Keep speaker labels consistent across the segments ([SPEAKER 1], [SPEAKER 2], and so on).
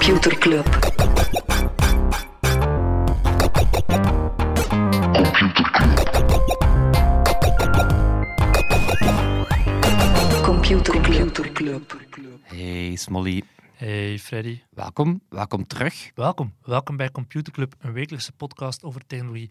[SPEAKER 1] Computer Club. Computer Club.
[SPEAKER 2] Hey Smolly,
[SPEAKER 3] Hey Freddy,
[SPEAKER 2] welkom. Welkom terug.
[SPEAKER 3] welkom. Welkom bij Computer Club, een wekelijkse podcast over technologie.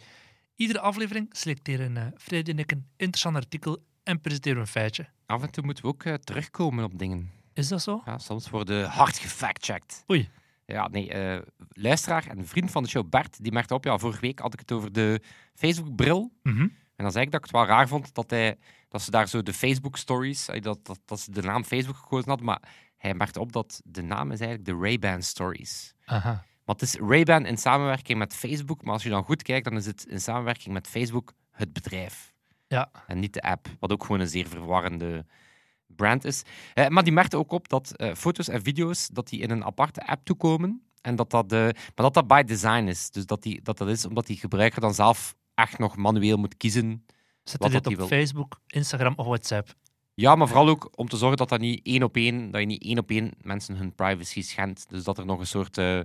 [SPEAKER 3] Iedere aflevering selecteren uh, Freddy en ik een interessant artikel en presenteren we een feitje.
[SPEAKER 2] Af en toe moeten we ook eh, terugkomen op dingen.
[SPEAKER 3] Is dat zo?
[SPEAKER 2] Ja, soms worden hard gefactcheckt.
[SPEAKER 3] Oei.
[SPEAKER 2] Ja, nee, eh, luisteraar en vriend van de show Bert, die merkte op, ja, vorige week had ik het over de Facebook-bril.
[SPEAKER 3] Mhm.
[SPEAKER 2] En dan zei ik dat ik het wel raar vond dat, hij, dat ze daar zo de Facebook-stories, eh, dat, dat, dat ze de naam Facebook gekozen hadden, maar hij merkte op dat de naam is eigenlijk de Ray-Ban Stories.
[SPEAKER 3] Aha.
[SPEAKER 2] Want het is Ray-Ban in samenwerking met Facebook, maar als je dan goed kijkt, dan is het in samenwerking met Facebook het bedrijf.
[SPEAKER 3] Ja.
[SPEAKER 2] En niet de app, wat ook gewoon een zeer verwarrende brand is. Eh, maar die merkte ook op dat eh, foto's en video's dat die in een aparte app toekomen. En dat dat, maar dat dat by design is. Dus dat, die, dat dat is omdat die gebruiker dan zelf echt nog manueel moet kiezen.
[SPEAKER 3] Zet je dit op
[SPEAKER 2] wil.
[SPEAKER 3] Facebook, Instagram of WhatsApp?
[SPEAKER 2] Ja, maar vooral ook om te zorgen dat, dat, niet één op één, dat je niet één op één mensen hun privacy schendt. Dus dat er nog een soort eh,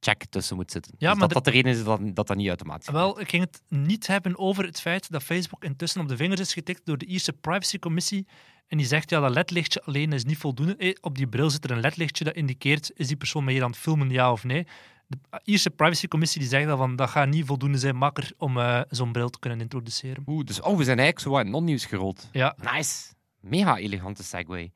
[SPEAKER 2] check tussen moet zitten.
[SPEAKER 3] Ja,
[SPEAKER 2] dus
[SPEAKER 3] maar
[SPEAKER 2] dat dat de reden is dat dat, dat niet automatisch
[SPEAKER 3] Wel, ik ging het niet hebben over het feit dat Facebook intussen op de vingers is getikt door de Ierse Privacycommissie. En die zegt, ja, dat ledlichtje alleen is niet voldoende. Eh, op die bril zit er een ledlichtje dat indiceert, is die persoon meer aan het filmen, ja of nee. De Ierse Privacycommissie die zegt dat van, dat gaat niet voldoende zijn makker om eh, zo'n bril te kunnen introduceren.
[SPEAKER 2] Oeh, dus oh, we zijn eigenlijk zo wat in non-nieuws gerold.
[SPEAKER 3] Ja,
[SPEAKER 2] Nice. Mega elegante segue.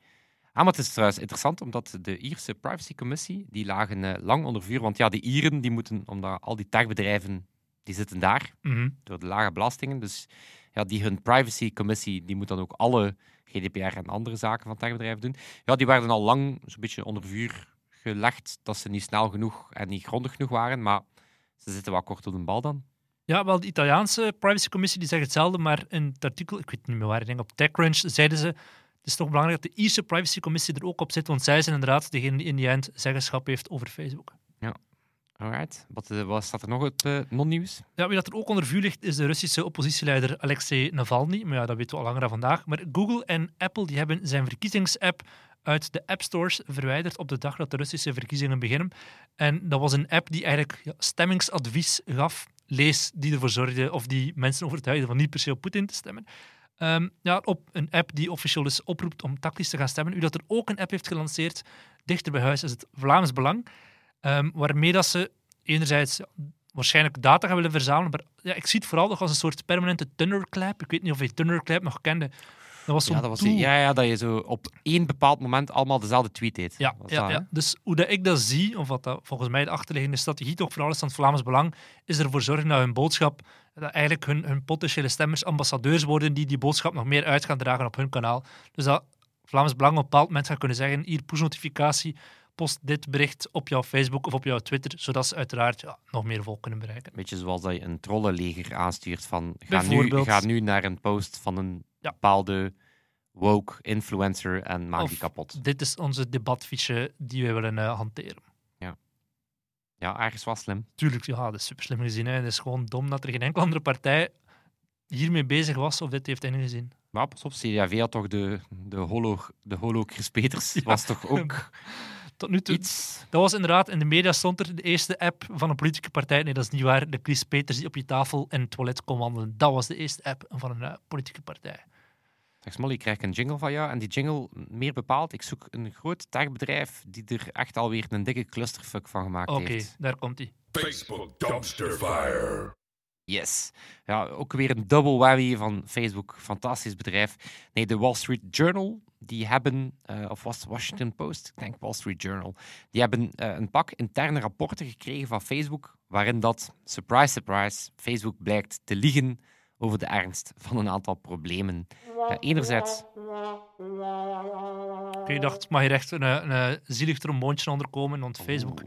[SPEAKER 2] Ah, maar het is trouwens interessant, omdat de Ierse privacycommissie, die lagen eh, lang onder vuur. Want ja, de Ieren, die moeten, omdat al die techbedrijven, die zitten daar,
[SPEAKER 3] mhm.
[SPEAKER 2] door de lage belastingen. Dus ja, die hun privacycommissie, die moet dan ook alle GDPR en andere zaken van techbedrijven doen. Ja, die werden al lang zo'n beetje onder vuur gelegd, dat ze niet snel genoeg en niet grondig genoeg waren. Maar ze zitten wel kort op de bal dan.
[SPEAKER 3] Ja, wel, de Italiaanse privacycommissie die zegt hetzelfde, maar in het artikel, ik weet niet meer waar, ik denk op TechCrunch, zeiden ze, het is toch belangrijk dat de Ierse privacycommissie er ook op zit, want zij zijn inderdaad degene die in die end zeggenschap heeft over Facebook.
[SPEAKER 2] Alright. Wat, eh, wat staat er nog op eh, non-nieuws?
[SPEAKER 3] Ja, wie dat er ook onder vuur ligt, is de Russische oppositieleider Alexei Navalny. Maar ja, dat weten we al langer dan vandaag. Maar Google en Apple die hebben zijn verkiezingsapp uit de app stores verwijderd op de dag dat de Russische verkiezingen beginnen. En dat was een app die eigenlijk ja, stemmingsadvies gaf. Lees die ervoor zorgde of die mensen overtuigde van niet per se op Poetin te stemmen. Ehm, ja, op een app die officieel dus oproept om tactisch te gaan stemmen. U dat er ook een app heeft gelanceerd, dichter bij huis, is het Vlaams Belang. Ehm, waarmee dat ze enerzijds ja, waarschijnlijk data gaan willen verzamelen. Maar ja, ik zie het vooral nog als een soort permanente Thunderclap. Ik weet niet of je Thunderclap nog kende. Dat was
[SPEAKER 2] Ja, dat was, ja, ja, dat je zo op één bepaald moment allemaal dezelfde tweet deed.
[SPEAKER 3] Ja, ja,
[SPEAKER 2] dat,
[SPEAKER 3] ja. Dus hoe dat ik dat zie, of wat dat volgens mij de achterliggende strategie toch vooral is van het Vlaams Belang, is ervoor zorgen dat hun boodschap, dat eigenlijk hun, hun potentiële stemmers ambassadeurs worden die die boodschap nog meer uit gaan dragen op hun kanaal. Dus dat Vlaams Belang op een bepaald moment gaat kunnen zeggen, hier push-notificatie, post dit bericht op jouw Facebook of op jouw Twitter, zodat ze uiteraard ja, nog meer volk kunnen bereiken.
[SPEAKER 2] Beetje zoals dat je een trollenleger aanstuurt van ga nu, ga nu naar een post van een
[SPEAKER 3] Ja.
[SPEAKER 2] bepaalde woke influencer en maak
[SPEAKER 3] Of
[SPEAKER 2] die kapot.
[SPEAKER 3] Dit is onze debatfiche die we willen eh, hanteren.
[SPEAKER 2] Ja, ergens was slim.
[SPEAKER 3] Tuurlijk, ja, dat is super slim gezien. Hè. Het is gewoon dom dat er geen enkele andere partij hiermee bezig was of dit heeft ingezien.
[SPEAKER 2] Maar pas op, CDAV had toch de, de holo, de holo Chris Peters. Was toch ook
[SPEAKER 3] Tot nu toe,
[SPEAKER 2] iets...
[SPEAKER 3] dat was inderdaad, in de media stond er de eerste app van een politieke partij. Nee, dat is niet waar. De Chris Peters die op je tafel in het toilet kon wandelen. Dat was de eerste app van een eh, politieke partij.
[SPEAKER 2] Zeg Smolly, ik krijg een jingle van jou. En die jingle, meer bepaald, ik zoek een groot techbedrijf die er echt alweer een dikke clusterfuck van gemaakt
[SPEAKER 3] Oké,
[SPEAKER 2] heeft.
[SPEAKER 3] daar komt hij.
[SPEAKER 4] Facebook Dumpster Fire.
[SPEAKER 2] Yes. Ja, ook weer een double whammy van Facebook. Fantastisch bedrijf. Nee, de Wall Street Journal, die hebben, eh, of was het Washington Post? Ik denk Wall Street Journal. Die hebben eh, een pak interne rapporten gekregen van Facebook, waarin dat, surprise, surprise, Facebook blijkt te liegen over de ernst van een aantal problemen. Eh, enerzijds,
[SPEAKER 3] Oké, ik dacht, mag hier echt een, een, zielig tromboontje onderkomen, want Facebook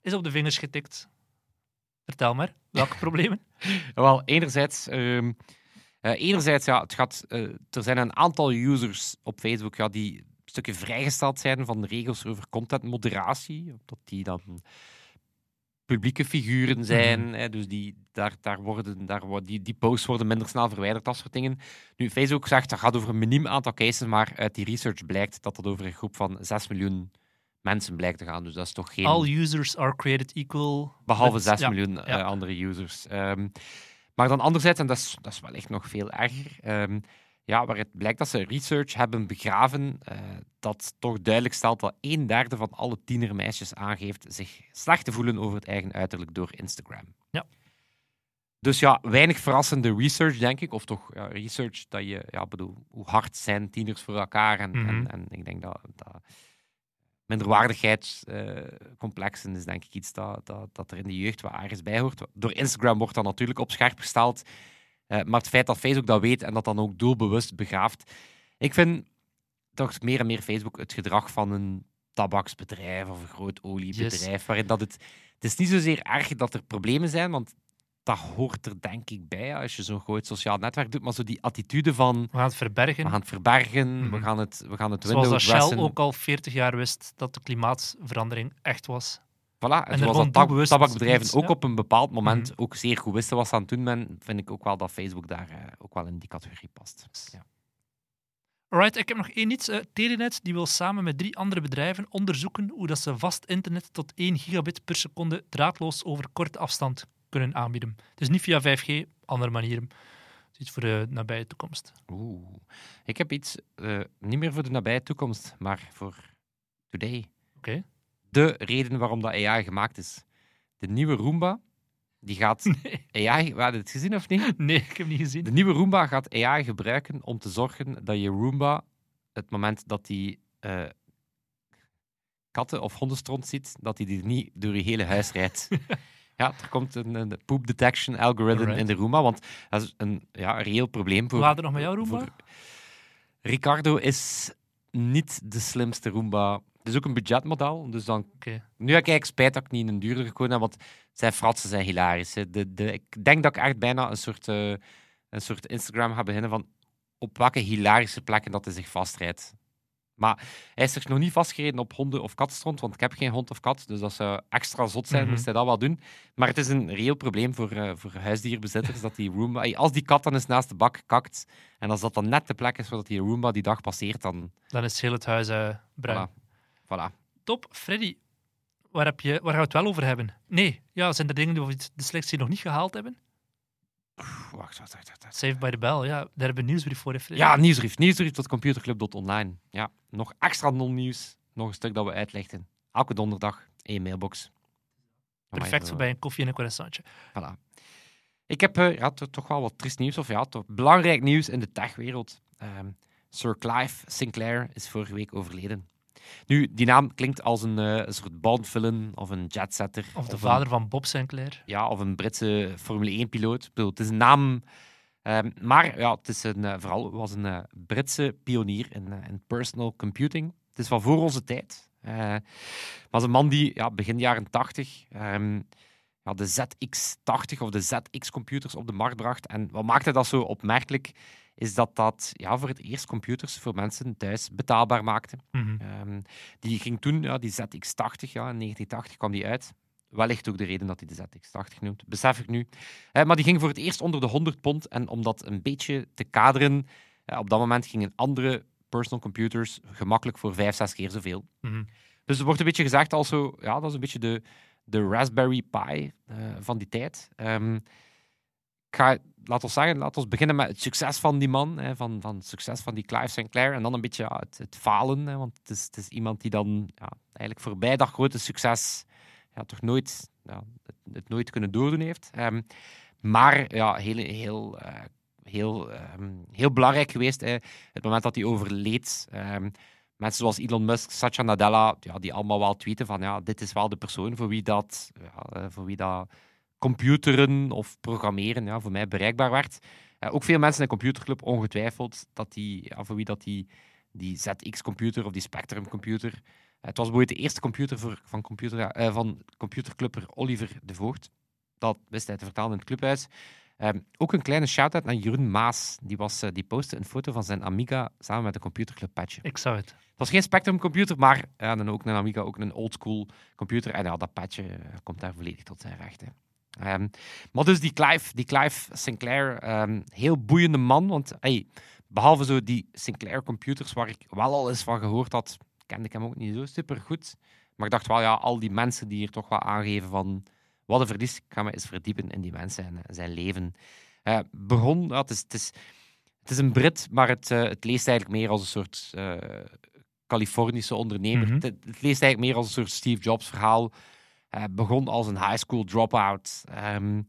[SPEAKER 3] is op de vingers getikt. Vertel maar, welke problemen?
[SPEAKER 2] Wel, enerzijds, ehm, eh, enerzijds ja, het gaat, eh, er zijn een aantal users op Facebook ja, die stukken vrijgesteld zijn van de regels over contentmoderatie. Dat die dan publieke figuren zijn. hè, dus die, daar, daar worden, daar, die, die posts worden minder snel verwijderd, dat soort dingen. Nu, Facebook zegt dat gaat over een miniem aantal cases, maar uit die research blijkt dat dat over een groep van 6 miljoen mensen blijkt te gaan. Dus dat is toch geen...
[SPEAKER 3] All users are created equal.
[SPEAKER 2] Behalve
[SPEAKER 3] Met-
[SPEAKER 2] 6
[SPEAKER 3] ja,
[SPEAKER 2] miljoen eh, andere users. Ehm, maar dan anderzijds, en dat is, dat is wellicht nog veel erger, ehm, ja, waar het blijkt dat ze research hebben begraven eh, dat toch duidelijk stelt dat een derde van alle tienermeisjes aangeeft zich slecht te voelen over het eigen uiterlijk door Instagram.
[SPEAKER 3] Ja.
[SPEAKER 2] Dus ja, weinig verrassende research, denk ik. Of toch ja, research dat je, ja, bedoel, hoe hard zijn tieners voor elkaar? En,
[SPEAKER 3] Mhm.
[SPEAKER 2] en, en ik denk dat, dat minderwaardigheidscomplexen is denk ik iets dat, dat, dat er in de jeugd wat ergens bij hoort. Door Instagram wordt dat natuurlijk op scherp gesteld. Eh, maar het feit dat Facebook dat weet en dat dan ook doelbewust begraaft. Ik vind toch meer en meer Facebook het gedrag van een tabaksbedrijf of een groot oliebedrijf. Waarin dat het, het is niet zozeer erg dat er problemen zijn, want dat hoort er denk ik bij als je zo'n groot sociaal netwerk doet. Maar zo die attitude van
[SPEAKER 3] We gaan het verbergen.
[SPEAKER 2] we gaan het verbergen, we
[SPEAKER 3] Mhm.
[SPEAKER 2] gaan het, we gaan het
[SPEAKER 3] Zoals dat Shell ook al 40 jaar wist dat de klimaatverandering echt was.
[SPEAKER 2] Voilà, en, zoals dat tab- tabakbedrijven ook
[SPEAKER 3] ja.
[SPEAKER 2] op een bepaald moment
[SPEAKER 3] Mhm.
[SPEAKER 2] ook zeer goed wisten wat ze aan het doen zijn, vind ik ook wel dat Facebook daar eh, ook wel in die categorie past. Ja.
[SPEAKER 3] Alright, ik heb nog één iets. Eh, Telenet die wil samen met drie andere bedrijven onderzoeken hoe dat ze vast internet tot 1 gigabit per seconde draadloos over korte afstand kunnen aanbieden. Dus niet via 5G, andere manieren. Dus Iets voor de nabije toekomst.
[SPEAKER 2] Oeh. Ik heb iets, eh, niet meer voor de nabije toekomst, maar voor today.
[SPEAKER 3] Oké.
[SPEAKER 2] De reden waarom dat AI gemaakt is. De nieuwe Roomba, die gaat AI... We het gezien of niet?
[SPEAKER 3] Nee, ik heb niet gezien.
[SPEAKER 2] De nieuwe Roomba gaat AI gebruiken om te zorgen dat je Roomba, het moment dat die eh, katten of hondenstront ziet, dat hij die niet door je hele huis rijdt. ja, er komt een, een poop detection algorithm in de Roomba, want dat is een, ja, een reëel probleem voor...
[SPEAKER 3] Hoe gaat het nog met jou, Roomba?
[SPEAKER 2] voor- Ricardo is niet de slimste Roomba. Het is ook een budgetmodel, dus dan nu heb ik eigenlijk spijt dat ik niet een duurder gekozen heb, want zijn fratsen zijn hilarisch. Hè. De, de, ik denk dat ik echt bijna een soort, eh, een soort Instagram ga beginnen van op welke hilarische plekken dat hij zich vastrijdt. Maar hij is zich nog niet vastgereden op honden- of kattenstront, want ik heb geen hond of kat, dus dat zou extra zot zijn,
[SPEAKER 3] Mhm.
[SPEAKER 2] moest hij dat wel doen. Maar het is een reëel probleem voor, eh, voor huisdierbezitters, dat die Roomba... Als die kat dan eens naast de bak kakt, en als dat dan net de plek is waar die Roomba die dag passeert, dan...
[SPEAKER 3] Dan is heel het huis eh, bruin.
[SPEAKER 2] Voilà. Voilà.
[SPEAKER 3] Top. Freddy, waar, heb je, waar gaan we het wel over hebben? Nee, ja, zijn er dingen die we de selectie nog niet gehaald hebben?
[SPEAKER 2] Wacht, wacht, wacht. wacht, wacht.
[SPEAKER 3] Save by the bell, ja. Daar hebben we een nieuwsbrief voor, Freddy.
[SPEAKER 2] Ja, nieuwsbrief. Nieuwsbrief tot computerclub.online. Ja, nog extra non-nieuws. Nog een stuk dat we uitlichten. Elke donderdag één mailbox.
[SPEAKER 3] Perfect voor bij een koffie en een croissantje.
[SPEAKER 2] Voilà. Ik heb eh, ja, to- toch wel wat triest nieuws, of ja, toch belangrijk nieuws in de techwereld. Ehm, Sir Clive Sinclair is vorige week overleden. Nu, die naam klinkt als een, eh, een soort Bond-villain of een jetsetter.
[SPEAKER 3] Of de vader van Bob Sinclair.
[SPEAKER 2] ja, of een Britse Formule 1-piloot. Ik bedoel, Het is een naam. ehm, maar ja, het is een, eh, vooral was een eh, Britse pionier in, in personal computing. Het is van voor onze tijd. Eh was een man die ja, begin jaren 80 ehm, ja, de ZX80 of de ZX-computers op de markt bracht. En wat maakte dat zo opmerkelijk? Is dat dat ja, voor het eerst computers voor mensen thuis betaalbaar maakte.
[SPEAKER 3] Mhm.
[SPEAKER 2] Ehm, die ging toen, ja, die ZX80, ja, in 1980 kwam die uit. Wellicht ook de reden dat hij de ZX80 noemt, besef ik nu. Maar die ging voor het eerst onder de 100 pond. En om dat een beetje te kaderen, op dat moment gingen andere personal computers gemakkelijk voor 5, 6 keer zoveel.
[SPEAKER 3] Mhm.
[SPEAKER 2] Dus er wordt een beetje gezegd als zo, ja, dat is een beetje de, de Raspberry Pi eh, van die tijd. Ehm, ga, laat ons zeggen, laat ons beginnen met het succes van die man, hè, van, van het succes van die Clive Sinclair, en dan een beetje het, falen, hè, want het is, het is iemand die dan ja, eigenlijk voorbij dat grote succes ja, toch nooit, het nooit kunnen doordoen heeft. Ehm, maar ja, heel, heel, eh, heel, ehm, heel belangrijk geweest, hè, het moment dat hij overleed. ehm, mensen zoals Elon Musk, Satya Nadella, ja, die allemaal wel tweeten van ja, dit is wel de persoon voor wie dat, ja, eh, voor wie dat computeren of programmeren ja, voor mij bereikbaar werd. Eh, ook veel mensen in de computerclub ongetwijfeld dat die, ja, voor wie dat die, die ZX-computer of die Spectrum-computer. eh, het was bijvoorbeeld de eerste computer voor, van, computer, eh, van computerclubber Oliver de Voogd. Dat wist hij te vertalen in het clubhuis. Ehm, ook een kleine shout-out naar Jeroen Maas. Die, was, die postte een foto van zijn Amiga samen met een computerclub patje.
[SPEAKER 3] Ik zou het.
[SPEAKER 2] Het was geen Spectrum computer, maar dan ook een Amiga, ook een oldschool computer. En ja, dat patje komt daar volledig tot zijn recht. Hè. Ehm, maar dus die Clive, die Clive Sinclair, ehm, heel boeiende man. Want hey, behalve zo die Sinclair computers, waar ik wel al eens van gehoord had, kende ik hem ook niet zo super goed. Maar ik dacht wel, ja, al die mensen die hier toch wel aangeven van wat een verlies, ik ga me eens verdiepen in die mensen en zijn leven. Eh, begon, ja, het, is, het, is, het is een Brit, maar het, eh, het leest eigenlijk meer als een soort eh, Californische ondernemer.
[SPEAKER 3] Mhm.
[SPEAKER 2] het, het leest eigenlijk meer als een soort Steve Jobs verhaal. Eh, begon als een high school dropout. ehm,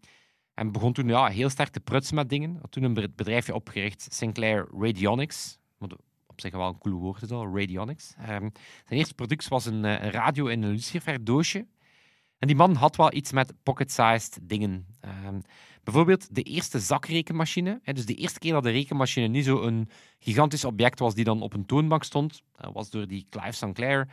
[SPEAKER 2] en begon toen ja, heel sterk te prutsen met dingen. Had toen een be- bedrijfje opgericht, Sinclair Radionics. Wat op zich wel een cool woord is al, Radionics. Ehm, zijn eerste product was een, eh, een radio in een luciferdoosje. En die man had wel iets met pocket-sized dingen. Ehm, bijvoorbeeld de eerste zakrekenmachine. Dus de eerste keer dat de rekenmachine niet zo een gigantisch object was die dan op een toonbank stond, was door die Clive Sinclair.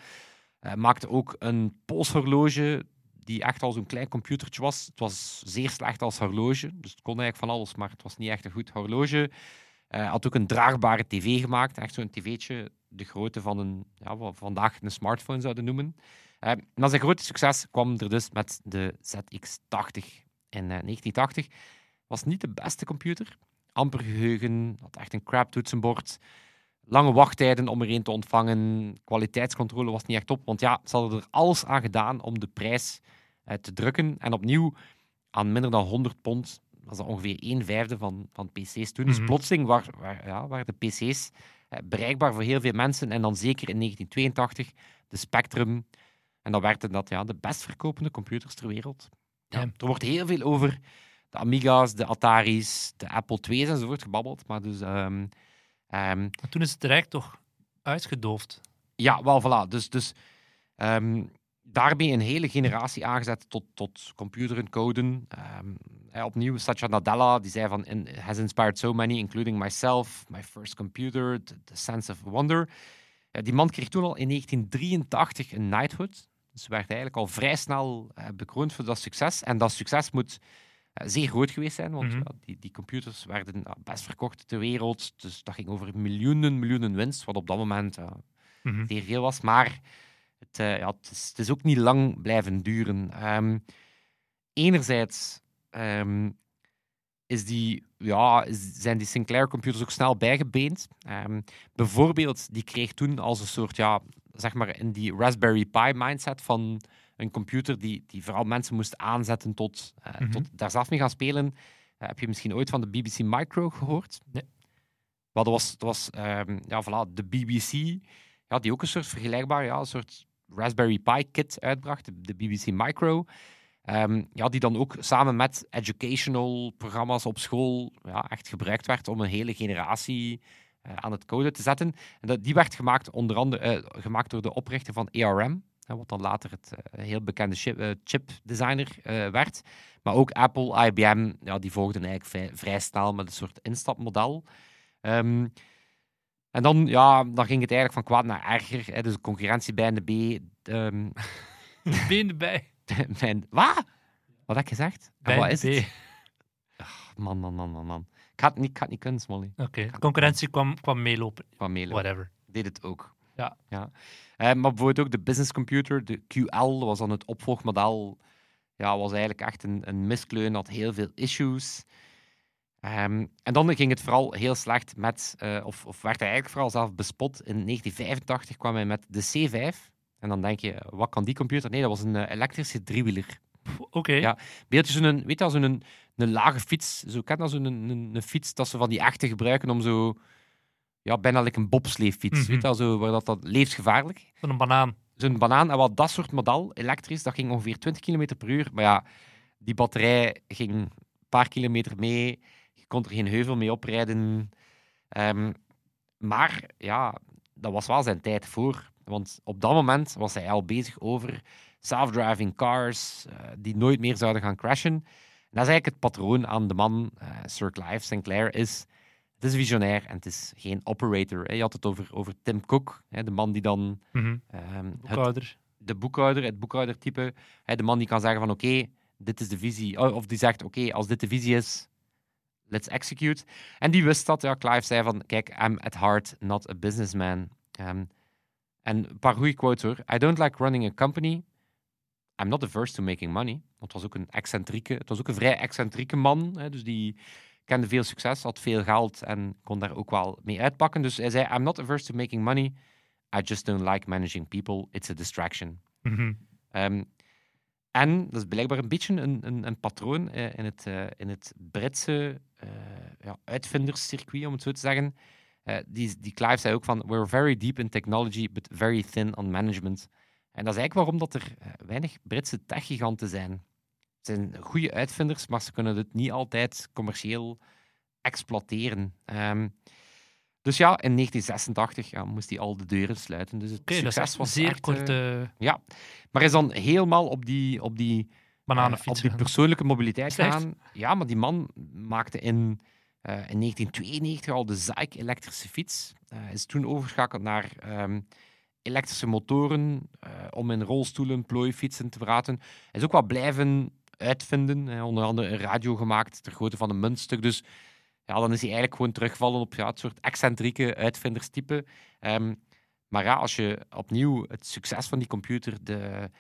[SPEAKER 2] Eh, maakte ook een polshorloge die echt al zo'n klein computertje was. Het was zeer slecht als horloge, dus het kon eigenlijk van alles, maar het was niet echt een goed horloge. Eh had ook een draagbare tv gemaakt, echt zo'n tv'tje, de grootte van een, ja, wat we vandaag een smartphone zouden noemen. Eh, na zijn grote succes kwam er dus met de ZX80 in eh, 1980. Was niet de beste computer. Amper geheugen, had echt een crap toetsenbord. Lange wachttijden om er een te ontvangen. Kwaliteitscontrole was niet echt op. Want ja, ze hadden er alles aan gedaan om de prijs eh, te drukken. En opnieuw, aan minder dan 100 pond, was dat ongeveer 1 vijfde van, van PC's toen. Dus
[SPEAKER 3] Mhm.
[SPEAKER 2] plotseling waar, waar, ja, waren de PC's eh, bereikbaar voor heel veel mensen. En dan zeker in 1982 de Spectrum. En dan werden dat ja, de best verkopende computers ter wereld. Ja,
[SPEAKER 3] Ja.
[SPEAKER 2] er wordt heel veel over de Amiga's, de Atari's, de Apple II's enzovoort gebabbeld. Maar dus... ehm, ehm,
[SPEAKER 3] Maar toen is het rijk toch uitgedoofd.
[SPEAKER 2] ja, wel, voilà. Dus, dus ehm, daarmee een hele generatie aangezet tot, tot computeren, coden. Ehm, eh, opnieuw, Satya Nadella, die zei van... "In- has inspired so many, including myself, my first computer, the, the sense of wonder. Eh, die man kreeg toen al in 1983 een knighthood. Dus werd eigenlijk al vrij snel eh, bekroond voor dat succes. En dat succes moet zeer groot geweest zijn, want
[SPEAKER 3] Mhm.
[SPEAKER 2] ja, die, die computers werden ja, best verkocht ter wereld. Dus dat ging over miljoenen, miljoenen winst, wat op dat moment
[SPEAKER 3] Mhm.
[SPEAKER 2] zeer veel was. Maar het, eh, ja, het, is, het is ook niet lang blijven duren. Ehm, enerzijds ehm, is die, ja, is- zijn die Sinclair-computers ook snel bijgebeend. Ehm, bijvoorbeeld, die kreeg toen als een soort, ja, zeg maar in die Raspberry Pi-mindset van een computer die, die vooral mensen moest aanzetten tot, eh,
[SPEAKER 3] Mhm.
[SPEAKER 2] tot daar zelf mee gaan spelen. Eh, heb je misschien ooit van de BBC Micro gehoord?
[SPEAKER 3] Nee.
[SPEAKER 2] Wel, dat was, dat was ehm, ja, voilà, de BBC, ja, die ook een soort vergelijkbaar, ja, een soort Raspberry Pi kit uitbracht, de, BBC Micro. Ehm, ja, die dan ook samen met educational programma's op school ja, echt gebruikt werd om een hele generatie eh, aan het code te zetten. En dat, die werd gemaakt, onder andere, gemaakt door de oprichter van ARM, wat dan later het eh, heel bekende chip, eh, chipdesigner eh, werd. Maar ook Apple, IBM, ja, die volgden eigenlijk vrij, snel met een soort instapmodel. Ehm, en dan, ja, dan ging het eigenlijk van kwaad naar erger. Hè, dus de concurrentie bij de B. ehm,
[SPEAKER 3] Been erbij.
[SPEAKER 2] mijn, wat? Wat heb ik gezegd? En
[SPEAKER 3] Bij
[SPEAKER 2] wat
[SPEAKER 3] de
[SPEAKER 2] is het?
[SPEAKER 3] B.
[SPEAKER 2] Man, man, man, man, man. Ik het niet, ik het niet kunnen, Smolly.
[SPEAKER 3] Oké, de concurrentie kwam, kwam meelopen.
[SPEAKER 2] Van mailen.
[SPEAKER 3] Whatever.
[SPEAKER 2] Deed het ook.
[SPEAKER 3] Ja.
[SPEAKER 2] ja. Eh, maar bijvoorbeeld ook de business computer, de QL, was dan het opvolgmodel. Ja, was eigenlijk echt een, een miskleun, had heel veel issues. Ehm, en dan ging het vooral heel slecht met, eh, of, of werd hij eigenlijk vooral zelf bespot. In 1985 kwam hij met de C5. En dan denk je, wat kan die computer? Nee, dat was een eh, elektrische driewieler.
[SPEAKER 3] Oké.
[SPEAKER 2] Ja. Beeldje zo'n, weet je zo'n een, een lage fiets. Zo ken dat, zo'n een, een, een fiets dat ze van die echte gebruiken om zo, ja, bijna like een bobsleefiets.
[SPEAKER 3] Mhm.
[SPEAKER 2] Weet je wel, zo, waar dat, dat levensgevaarlijk.
[SPEAKER 3] Zo'n banaan.
[SPEAKER 2] Zo'n banaan en wat dat soort model, elektrisch, dat ging ongeveer 20 km per uur. Maar ja, die batterij ging een paar kilometer mee. Je kon er geen heuvel mee oprijden. Ehm, maar ja, dat was wel zijn tijd voor. Want op dat moment was hij al bezig over self-driving cars eh, die nooit meer zouden gaan crashen. En dat is eigenlijk het patroon aan de man, eh, Sir Clive Sinclair, is... Het is visionair en het is geen operator. Hè. Je had het over, over Tim Cook, hè, de man die dan
[SPEAKER 3] Mhm.
[SPEAKER 2] ehm, het
[SPEAKER 3] Boekhouder.
[SPEAKER 2] de boekhouder, het boekhoudertype, hè, de man die kan zeggen van oké, dit is de visie. Of die zegt oké, als dit de visie is, let's execute. En die wist dat. Ja, Clive zei van kijk, I'm at heart not a businessman. Ehm, en een paar goede quotes hoor. I don't like running a company. I'm not averse to making money. Want het was ook een excentrieke, het was ook een vrij excentrieke man. Hè, dus die kende veel succes, had veel geld en kon daar ook wel mee uitpakken. Dus hij zei, I'm not averse to making money. I just don't like managing people. It's a distraction.
[SPEAKER 3] Mhm.
[SPEAKER 2] Ehm, en dat is blijkbaar een beetje een, een, een patroon eh, in, het, eh, in het Britse eh, ja, uitvinderscircuit, om het zo te zeggen. Die, die Clive zei ook van, we're very deep in technology, but very thin on management. En dat is eigenlijk waarom dat er weinig Britse techgiganten zijn. Het zijn goede uitvinders, maar ze kunnen het niet altijd commercieel exploiteren. Ehm, dus ja, in 1986 ja, moest hij al de deuren sluiten. Dus het succes was
[SPEAKER 3] zeer
[SPEAKER 2] echt, eh, ja, maar is dan helemaal op die, op die, eh, op die persoonlijke mobiliteit
[SPEAKER 3] Slecht.
[SPEAKER 2] gaan. Ja, maar die man maakte in, eh, in 1992 al de Zyke elektrische fiets. Is toen overgeschakeld naar ehm, elektrische motoren om in rolstoelen, plooifietsen te praten. Hij is ook wat blijven uitvinden. Onder andere een radio gemaakt ter grootte van een muntstuk. Dus ja, dan is hij eigenlijk gewoon terugvallen op ja, het soort excentrieke uitvinderstype. Ehm, maar ja, als je opnieuw het succes van die computer, de,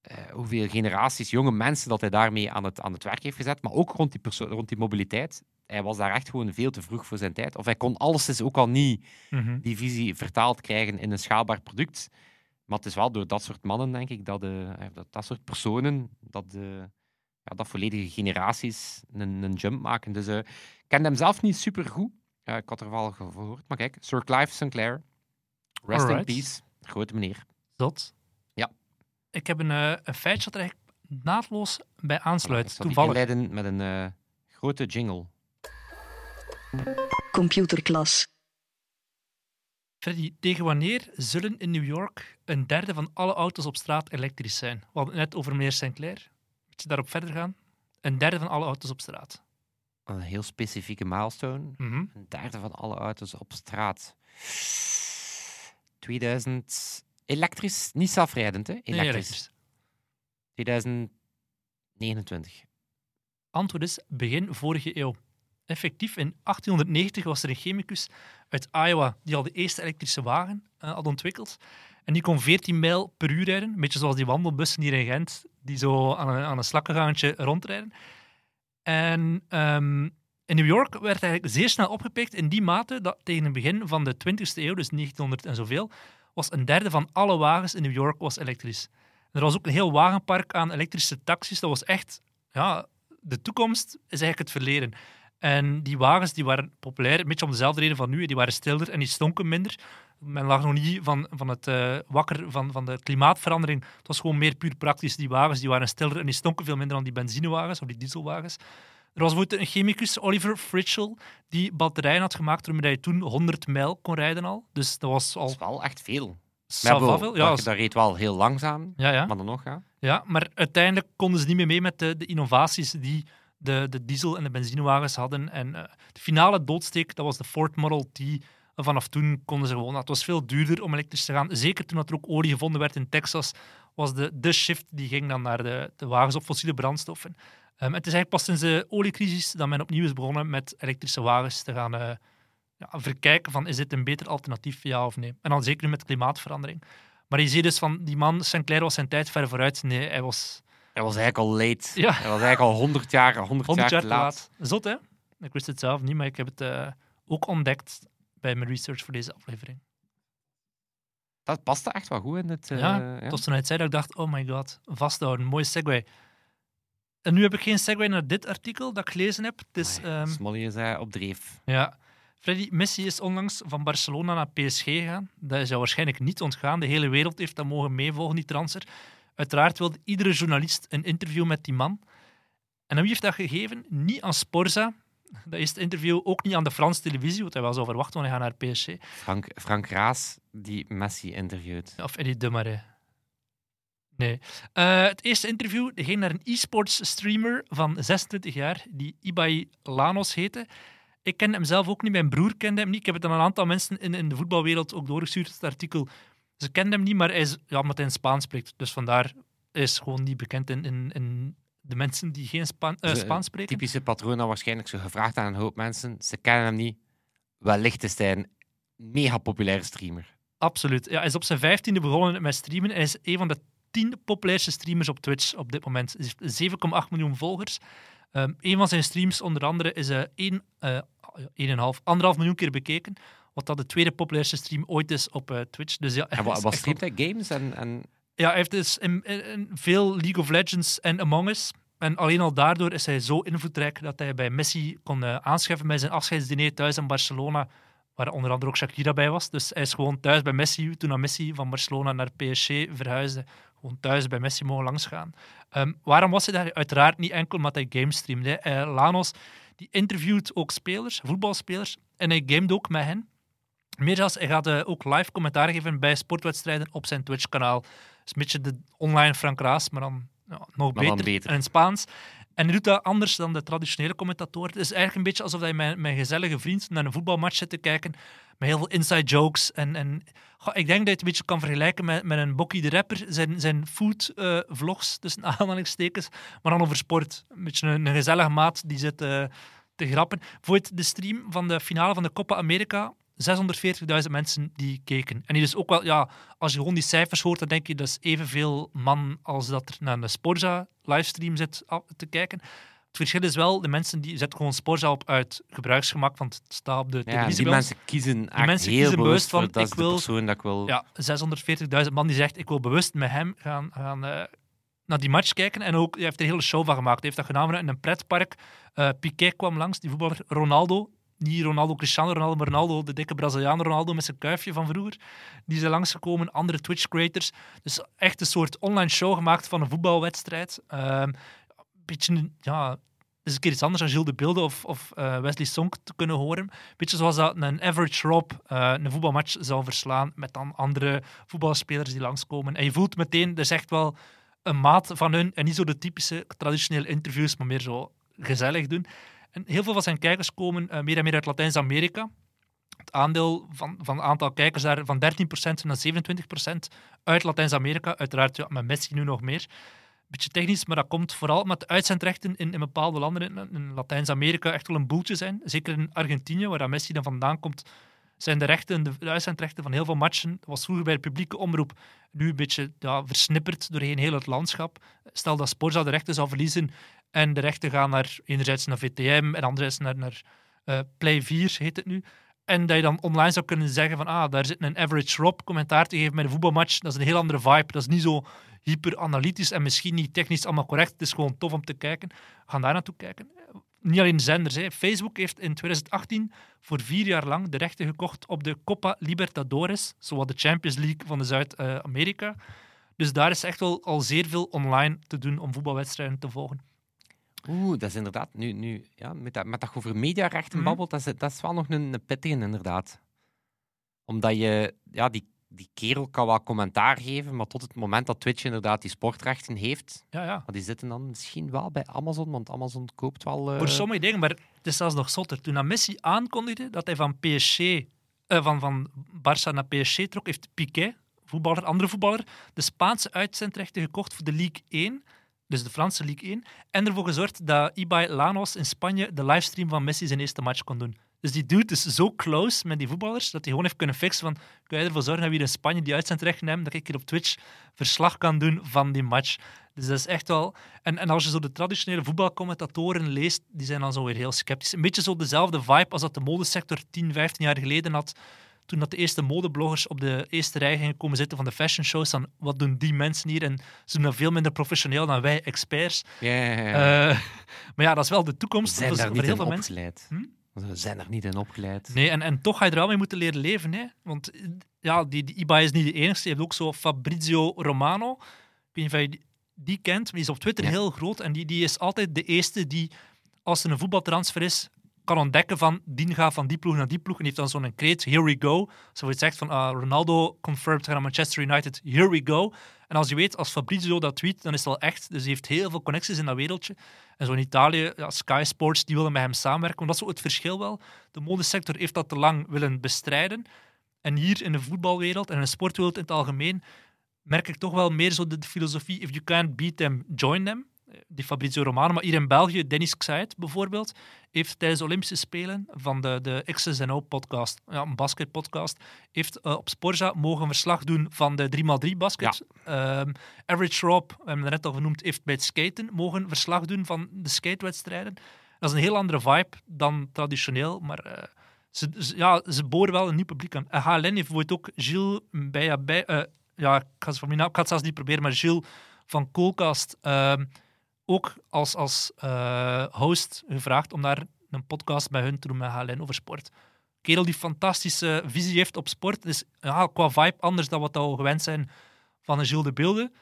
[SPEAKER 2] eh, hoeveel generaties jonge mensen dat hij daarmee aan het, aan het werk heeft gezet, maar ook rond die, rond die mobiliteit. Hij was daar echt gewoon veel te vroeg voor zijn tijd. Of hij kon alleszins ook al niet
[SPEAKER 3] Mhm.
[SPEAKER 2] die visie vertaald krijgen in een schaalbaar product. Maar het is wel door dat soort mannen, denk ik, dat, de, eh, dat, dat soort personen, dat, de, ja, dat volledige generaties een, een jump maken. Dus eh, ik kende hem zelf niet super goed. ik had er wel gehoord. Maar kijk, Sir Clive Sinclair, rest
[SPEAKER 3] Alright.
[SPEAKER 2] in peace, grote meneer.
[SPEAKER 3] Zot.
[SPEAKER 2] Ja.
[SPEAKER 3] Ik heb een, eh, een feitje dat er eigenlijk naadloos bij
[SPEAKER 2] Ik
[SPEAKER 3] aansluit.
[SPEAKER 2] zal die
[SPEAKER 3] Toevallig.
[SPEAKER 2] inleiden met een eh, grote jingle.
[SPEAKER 1] Computerklas.
[SPEAKER 3] Freddy, tegen wanneer zullen in New York een derde van alle auto's op straat elektrisch zijn? We hadden het net over meneer Sinclair. Je daarop verder gaan? Een derde van alle auto's op straat.
[SPEAKER 2] Een heel specifieke milestone.
[SPEAKER 3] Mhm.
[SPEAKER 2] Een derde van alle auto's op straat. 2000. Elektrisch, niet zelfrijdend, hè?
[SPEAKER 3] Nee,
[SPEAKER 2] Elektrisch.
[SPEAKER 3] elektrisch.
[SPEAKER 2] 2029.
[SPEAKER 3] Antwoord is begin vorige eeuw. Effectief in 1890 was er een chemicus uit Iowa die al de eerste elektrische wagen eh, had ontwikkeld. En die kon 14 mijl per uur rijden, een beetje zoals die wandelbussen hier in Gent, die zo aan een, aan een slakkengaantje rondrijden. En ehm, in New York werd eigenlijk zeer snel opgepikt in die mate dat tegen het begin van de 20e eeuw, dus 1900 en zoveel, was een derde van alle wagens in New York was elektrisch. Er was ook een heel wagenpark aan elektrische taxis. Dat was echt, ja, de toekomst is eigenlijk het verleden. En die wagens die waren populair, een beetje om dezelfde reden van nu. Die waren stilder en die stonken minder. Men lag nog niet van, van het eh, wakker van, van de klimaatverandering. Het was gewoon meer puur praktisch. Die wagens die waren stilder en die stonken veel minder dan die benzinewagens of die dieselwagens. Er was bijvoorbeeld een chemicus, Oliver Fritschel, die batterijen had gemaakt waarmee hij toen 100 mijl kon rijden al. Dus dat was
[SPEAKER 2] Dat
[SPEAKER 3] al
[SPEAKER 2] is wel echt veel.
[SPEAKER 3] ça va veel. Ja,
[SPEAKER 2] dat,
[SPEAKER 3] als-
[SPEAKER 2] dat reed wel heel langzaam,
[SPEAKER 3] ja, ja.
[SPEAKER 2] maar dan nog, ja.
[SPEAKER 3] Ja, maar uiteindelijk konden ze niet meer mee met de, de innovaties die de, de diesel- en de benzinewagens hadden. En eh, de finale doodsteek, dat was de Ford Model T. En vanaf toen konden ze gewoon... Het was veel duurder om elektrisch te gaan. Zeker toen dat er ook olie gevonden werd in Texas, was de, de shift die ging dan naar de, de wagens op fossiele brandstoffen. Ehm, het is eigenlijk pas sinds de oliecrisis dat men opnieuw is begonnen met elektrische wagens te gaan eh, ja, verkijken van is dit een beter alternatief, ja of nee. En dan zeker nu met klimaatverandering. Maar je ziet dus van, die man, Sinclair was zijn tijd ver vooruit. Nee, hij was
[SPEAKER 2] Hij was eigenlijk al late.
[SPEAKER 3] Ja.
[SPEAKER 2] Hij was eigenlijk al 100 jaar, 100
[SPEAKER 3] 100
[SPEAKER 2] jaar te laat.
[SPEAKER 3] Zot, hè? Ik wist het zelf niet, maar ik heb het eh, ook ontdekt bij mijn research voor deze aflevering.
[SPEAKER 2] Dat paste echt wel goed in het... eh,
[SPEAKER 3] ja,
[SPEAKER 2] ja.
[SPEAKER 3] het was toen hij het zei dat ik dacht, oh my god, vasthouden, mooie segue. En nu heb ik geen segue naar dit artikel dat ik gelezen heb. Het is,
[SPEAKER 2] Amai,
[SPEAKER 3] ehm,
[SPEAKER 2] Smolly is eh, op dreef.
[SPEAKER 3] ja, Freddy, Messi is onlangs van Barcelona naar PSG gegaan. Dat is jou waarschijnlijk niet ontgaan. De hele wereld heeft dat mogen meevolgen, die transfer. Uiteraard wilde iedere journalist een interview met die man. En wie heeft dat gegeven? Niet aan Sporza. Dat is het interview ook niet aan de Franse televisie, want hij was al verwacht want hij gaat naar PSG.
[SPEAKER 2] Frank, Frank Raas, die Messi interviewt.
[SPEAKER 3] Of Eddie Dumaret. Nee. Eh, het eerste interview ging naar een e-sports streamer van 26 jaar, die Ibai Lanos heette. Ik ken hem zelf ook niet, mijn broer kende hem niet. Ik heb het aan een aantal mensen in, in de voetbalwereld ook doorgestuurd, het artikel. Ze kenden hem niet, maar hij is, ja, omdat hij in Spaans spreekt. Dus vandaar is gewoon niet bekend in, in, in de mensen die geen Spa- eh, Spaans spreken.
[SPEAKER 2] Typische patroon dat waarschijnlijk zo gevraagd aan een hoop mensen. Ze kennen hem niet. Wellicht is hij een mega populaire streamer.
[SPEAKER 3] Absoluut. Ja, hij is op zijn vijftiende begonnen met streamen. Hij is een van de tien populairste streamers op Twitch op dit moment. Hij heeft 7,8 miljoen volgers. Ehm een van zijn streams, onder andere, is eh 1, eh, 1,5, anderhalf miljoen keer bekeken. wat dat de tweede populairste stream ooit is op eh, Twitch. Dus ja,
[SPEAKER 2] En
[SPEAKER 3] hij
[SPEAKER 2] wat, wat streamt hij? Games en... en...
[SPEAKER 3] ja, hij heeft dus in, veel League of Legends en Among Us. En alleen al daardoor is hij zo invloedrijk dat hij bij Messi kon eh, aanschuiven bij zijn afscheidsdiner thuis in Barcelona, waar onder andere ook Shakira bij was. Dus hij is gewoon thuis bij Messi, toen Messi van Barcelona naar PSG verhuisde, gewoon thuis bij Messi mogen langsgaan. Ehm, waarom was hij daar? Uiteraard niet enkel omdat hij games streamde. hè. Eh, Lanos die interviewt ook spelers, voetbalspelers, en hij gamet ook met hen. Meer zelfs, hij gaat eh, ook live commentaar geven bij sportwedstrijden op zijn Twitch-kanaal. Is een beetje de online Frank Raas, maar dan ja, nog
[SPEAKER 2] Maar dan
[SPEAKER 3] beter, en in Spaans. En hij doet dat anders dan de traditionele commentatoren. Het is eigenlijk een beetje alsof hij met mijn gezellige vriend naar een voetbalmatch zit te kijken, met heel veel inside jokes. En, en goh, ik denk dat je het een beetje kan vergelijken met, met een Bokkie de Rapper, zijn, zijn food eh, vlogs, tussen aanhalingstekens, maar dan over sport. Een beetje een, een gezellige maat die zit eh, te grappen. Bijvoorbeeld de stream van de finale van de Copa America, 640.000 mensen die keken. En die dus ook wel, ja, als je gewoon die cijfers hoort, dan denk je dat is evenveel man als dat er naar de Sporza livestream zit te kijken. Het verschil is wel, de mensen die zetten gewoon Sporza op uit gebruiksgemak, want het staat op de
[SPEAKER 2] Ja,
[SPEAKER 3] televisie.
[SPEAKER 2] die
[SPEAKER 3] bij ons.
[SPEAKER 2] mensen kiezen echt
[SPEAKER 3] mensen
[SPEAKER 2] heel
[SPEAKER 3] kiezen bewust van,
[SPEAKER 2] dat
[SPEAKER 3] ik wil-
[SPEAKER 2] persoon dat ik wil...
[SPEAKER 3] Ja, 640.000 man die zegt, ik wil bewust met hem gaan, gaan eh, naar die match kijken. En ook, hij heeft er een hele show van gemaakt. Hij heeft dat gedaan in een pretpark. Eh Piqué kwam langs, die voetballer Ronaldo. Niet Ronaldo Cristiano Ronaldo, maar Ronaldo, de dikke Braziliaan Ronaldo met zijn kuifje van vroeger. Die zijn langsgekomen, andere Twitch-creators. Dus echt een soort online show gemaakt van een voetbalwedstrijd. Ehm, een beetje, ja, is een keer iets anders dan Gilles de Beelde of, of eh, Wesley Song te kunnen horen. Beetje zoals dat een average Rob eh, een voetbalmatch zou verslaan met dan andere voetbalspelers die langskomen. En je voelt meteen, er is echt wel een maat van hun en niet zo de typische traditionele interviews, maar meer zo gezellig doen. En heel veel van zijn kijkers komen eh, meer en meer uit Latijns-Amerika. Het aandeel van, van het aantal kijkers daar van 13% naar 27% uit Latijns-Amerika. Uiteraard met Messi nu nog meer. Beetje technisch, maar dat komt vooral met de uitzendrechten in, in bepaalde landen in, Latijns-Amerika echt wel een boeltje zijn. Zeker in Argentinië, waar dat Messi dan vandaan komt, zijn de rechten, de, uitzendrechten van heel veel matchen, was vroeger bij de publieke omroep, nu een beetje ja, versnipperd doorheen heel het landschap. Stel dat Sporza de rechten zou verliezen en de rechten gaan naar, enerzijds naar VTM en anderzijds naar, naar eh, Play 4, heet het nu. En dat je dan online zou kunnen zeggen van, ah, daar zit een average Rob commentaar te geven met een voetbalmatch. Dat is een heel andere vibe. Dat is niet zo hyper-analytisch en misschien niet technisch allemaal correct. Het is gewoon tof om te kijken. Gaan daar naartoe kijken. Niet alleen zenders. Hè. Facebook heeft in 2018 voor vier jaar lang de rechten gekocht op de Copa Libertadores, zowat de Champions League van Zuid-Amerika. Dus daar is echt wel al zeer veel online te doen om voetbalwedstrijden te volgen.
[SPEAKER 2] Oeh, dat is inderdaad... Nu, nu, ja, met, dat, met dat je over mediarechten
[SPEAKER 3] Mhm.
[SPEAKER 2] babbelt, dat is, dat is wel nog een, een pittige, inderdaad. Omdat je... Ja, die, die kerel kan wel commentaar geven, maar tot het moment dat Twitch inderdaad die sportrechten heeft,
[SPEAKER 3] Ja, ja.
[SPEAKER 2] maar die zitten dan misschien wel bij Amazon, want Amazon koopt wel... eh,
[SPEAKER 3] Voor sommige dingen, maar het is zelfs nog zotter. Toen Messi aankondigde dat hij van PSG, eh, van, van Barça naar PSG trok, heeft Piqué, voetballer, andere voetballer, de Spaanse uitzendrechten gekocht voor de Ligue 1, dus de Franse Ligue 1, en ervoor gezorgd dat Ibai Lanos in Spanje de livestream van Messi zijn eerste match kon doen. Dus die dude is zo close met die voetballers dat hij gewoon heeft kunnen fixen van kan je ervoor zorgen dat we hier in Spanje die uitzendrechten hebben, dat ik hier op Twitch verslag kan doen van die match. Dus dat is echt wel... En, en als je zo de traditionele voetbalcommentatoren leest, die zijn dan zo weer heel sceptisch. Een beetje zo dezelfde vibe als dat de modesector 10, 15 jaar geleden had, toen dat de eerste modebloggers op de eerste rij gingen komen zitten van de fashion shows. Dan, wat doen die mensen hier? En ze doen dat veel minder professioneel dan wij, experts. Eh, maar ja, dat is wel de
[SPEAKER 2] Ze
[SPEAKER 3] toekomst
[SPEAKER 2] zijn
[SPEAKER 3] voor,
[SPEAKER 2] daar niet
[SPEAKER 3] heel
[SPEAKER 2] in
[SPEAKER 3] veel mensen. Hm?
[SPEAKER 2] Ze zijn er niet in opgeleid.
[SPEAKER 3] Nee, en, en toch ga je er wel mee moeten leren leven. Hè? Want ja, die, die Ibai is niet de enige. Je hebt ook zo Fabrizio Romano. Ik weet niet of je die, die kent, maar die is op Twitter
[SPEAKER 2] Ja.
[SPEAKER 3] heel groot. En die, die is altijd de eerste die, als er een voetbaltransfer is, kan ontdekken van die gaat van die ploeg naar die ploeg. En heeft dan zo'n kreet, here we go. Zo het zegt van ah, Ronaldo confirmed gaat naar Manchester United, here we go. En als je weet, als Fabrizio dat tweet, dan is het wel echt. Dus hij heeft heel veel connecties in dat wereldje. En zo in Italië, ja, Sky Sports, die willen met hem samenwerken. Want dat is het verschil wel. De modesector heeft dat te lang willen bestrijden. En hier in de voetbalwereld en in de sportwereld in het algemeen merk ik toch wel meer zo de filosofie if you can't beat them, join them. Eh, Die Fabrizio Romano, maar hier in België, Dennis Xayet bijvoorbeeld, heeft tijdens de Olympische Spelen van de, de X's podcast, ja, een basketpodcast, heeft eh, op Sporza mogen verslag doen van de 3x3 basket. Ehm, Average Rob, we hebben het net al genoemd, heeft bij het skaten mogen verslag doen van de skatewedstrijden. Dat is een heel andere vibe dan traditioneel, maar eh, ze, ze- ja, ze boren wel een nieuw publiek aan. En HLN heeft bijvoorbeeld ook Gilles bij, bij eh, ja, ik ga het van mijn naam, ik ga het zelfs niet proberen, maar Gilles van Coolcast ehm, ook als, als eh, host gevraagd om daar een podcast bij hun te doen met HLN over sport. Kerel die fantastische visie heeft op sport. Dus ja, qua vibe anders dan wat we gewend zijn van een Gilles de Beelden.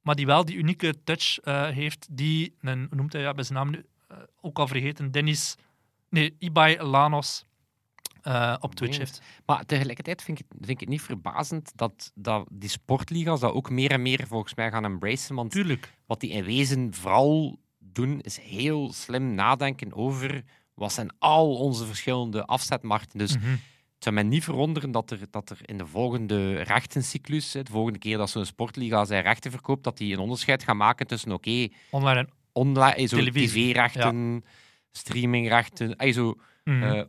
[SPEAKER 3] Maar die wel die unieke touch eh, heeft, die, een, noemt hij ja, bij zijn naam nu, eh, ook al vergeten, Dennis, nee, Ibai Lanos eh, op Twitch heeft.
[SPEAKER 2] Maar tegelijkertijd vind ik, vind ik het niet verbazend dat, dat die sportliga's dat ook meer en meer volgens mij gaan embracen. Want
[SPEAKER 3] Tuurlijk.
[SPEAKER 2] wat die in wezen vooral doen, is heel slim nadenken over wat zijn al onze verschillende afzetmarkten. Dus
[SPEAKER 3] Mhm.
[SPEAKER 2] het zou mij niet verwonderen dat er, dat er in de volgende rechtencyclus, de volgende keer dat zo'n sportliga zijn rechten verkoopt, dat die een onderscheid gaan maken tussen, oké,
[SPEAKER 3] Online en...
[SPEAKER 2] online, eh, tv-rechten, streamingrechten, eh, zo, eh,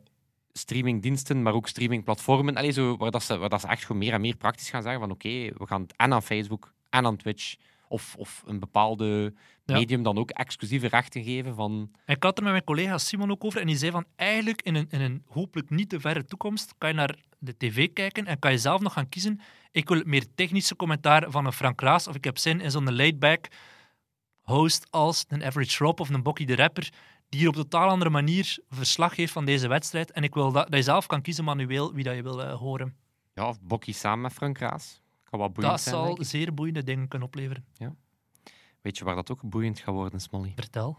[SPEAKER 2] streamingdiensten, maar ook streamingplatformen, allee, zo, waar, dat ze, waar dat ze echt gewoon meer en meer praktisch gaan zeggen van oké, we gaan het en aan Facebook en aan Twitch of, of een bepaalde
[SPEAKER 3] Ja.
[SPEAKER 2] medium dan ook exclusieve rechten geven van...
[SPEAKER 3] Ik had er met mijn collega Simon ook over en die zei van eigenlijk in een, in een hopelijk niet te verre toekomst kan je naar de tv kijken en kan je zelf nog gaan kiezen. Ik wil meer technische commentaar van een Frank Raas of ik heb zin in zo'n laid-back host als een Average Rob of een Bokkie de Rapper die hier op een totaal andere manier verslag geeft van deze wedstrijd. En ik wil dat, dat je zelf kan kiezen manueel wie dat je wil eh, horen.
[SPEAKER 2] Ja, of Bokkie samen met Frank Raas. Kan wat boeiend
[SPEAKER 3] Dat
[SPEAKER 2] zijn,
[SPEAKER 3] zal zeer boeiende dingen kunnen opleveren.
[SPEAKER 2] Weet je waar dat ook boeiend gaat worden, Smolly?
[SPEAKER 3] Vertel.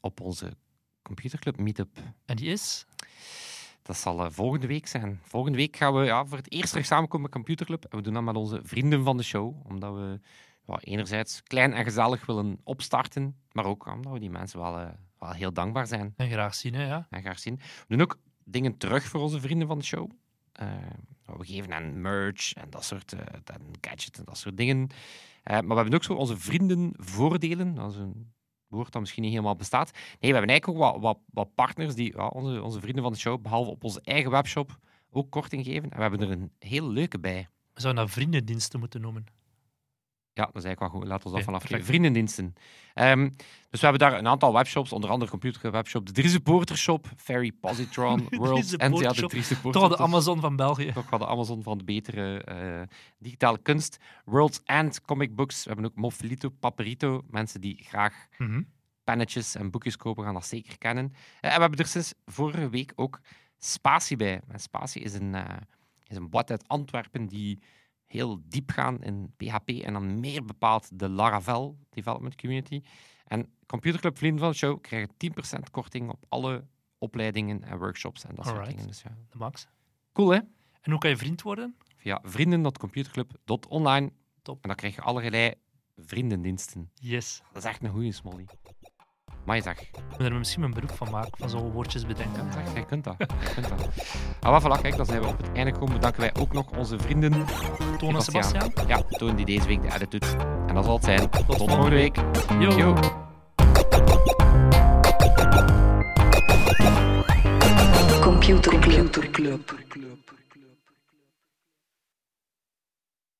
[SPEAKER 2] Op onze computerclub meetup.
[SPEAKER 3] En die is?
[SPEAKER 2] Dat zal eh, volgende week zijn. Volgende week gaan we ja, voor het eerst terug samenkomen met Computerclub. En we doen dat met onze vrienden van de show. Omdat we ja, enerzijds klein en gezellig willen opstarten. Maar ook omdat we die mensen wel, eh, wel heel dankbaar zijn
[SPEAKER 3] En graag zien, hè, ja.
[SPEAKER 2] en graag zien. We doen ook dingen terug voor onze vrienden van de show. Eh, we geven hen merch en dat soort en gadgets en dat soort dingen. Eh, maar we hebben ook zo onze vriendenvoordelen. Dat is een woord dat misschien niet helemaal bestaat. Nee, we hebben eigenlijk ook wat, wat, wat partners die ja, onze, onze vrienden van de show, behalve op onze eigen webshop, ook korting geven. En we hebben er een heel leuke bij.
[SPEAKER 3] We zouden dat vriendendiensten moeten noemen.
[SPEAKER 2] Ja, dat is eigenlijk wel goed. Laten we dat vanaf
[SPEAKER 3] perfect.
[SPEAKER 2] Vriendendiensten. Ehm, dus we hebben daar een aantal webshops, onder andere Computer Webshop, de Drie Supporter Shop, Ferry Positron, Worlds en ja, de
[SPEAKER 3] Toch de. Amazon van België.
[SPEAKER 2] Toch wel de Amazon van de betere eh, digitale kunst. Worlds and Comic Books. We hebben ook Moflito, Paperito. Mensen die graag
[SPEAKER 3] Mhm.
[SPEAKER 2] pennetjes en boekjes kopen, gaan dat zeker kennen. Eh, en we hebben er sinds vorige week ook Spatie bij. En Spatie is een, eh is een bot uit Antwerpen die heel diep gaan in PHP en dan meer bepaald de Laravel development community. En Computerclub Vrienden van de Show krijgen 10% korting op alle opleidingen en workshops en dat soort dingen. Dus ja.
[SPEAKER 3] De max.
[SPEAKER 2] Cool, hè?
[SPEAKER 3] En hoe kan je vriend worden?
[SPEAKER 2] Via vrienden.computerclub.online.
[SPEAKER 3] Top.
[SPEAKER 2] En dan krijg je allerlei vriendendiensten.
[SPEAKER 3] Yes.
[SPEAKER 2] Dat is echt een goede smolly. Maar je zeg,
[SPEAKER 3] Ik moet er misschien een beroep van maken, van zo'n woordjes bedenken.
[SPEAKER 2] zeg, jij kunt dat. Jij kunt dat. Ah, voilà, kijk, dan zijn we op het einde gekomen. Bedanken wij ook nog onze vrienden.
[SPEAKER 3] Toon en Sebastian.
[SPEAKER 2] Ja, Toon die deze week de edit doet. En dat zal het zijn. Tot,
[SPEAKER 3] volgende
[SPEAKER 2] volgende week.
[SPEAKER 3] Yo.
[SPEAKER 2] Yo.
[SPEAKER 1] Computer Club.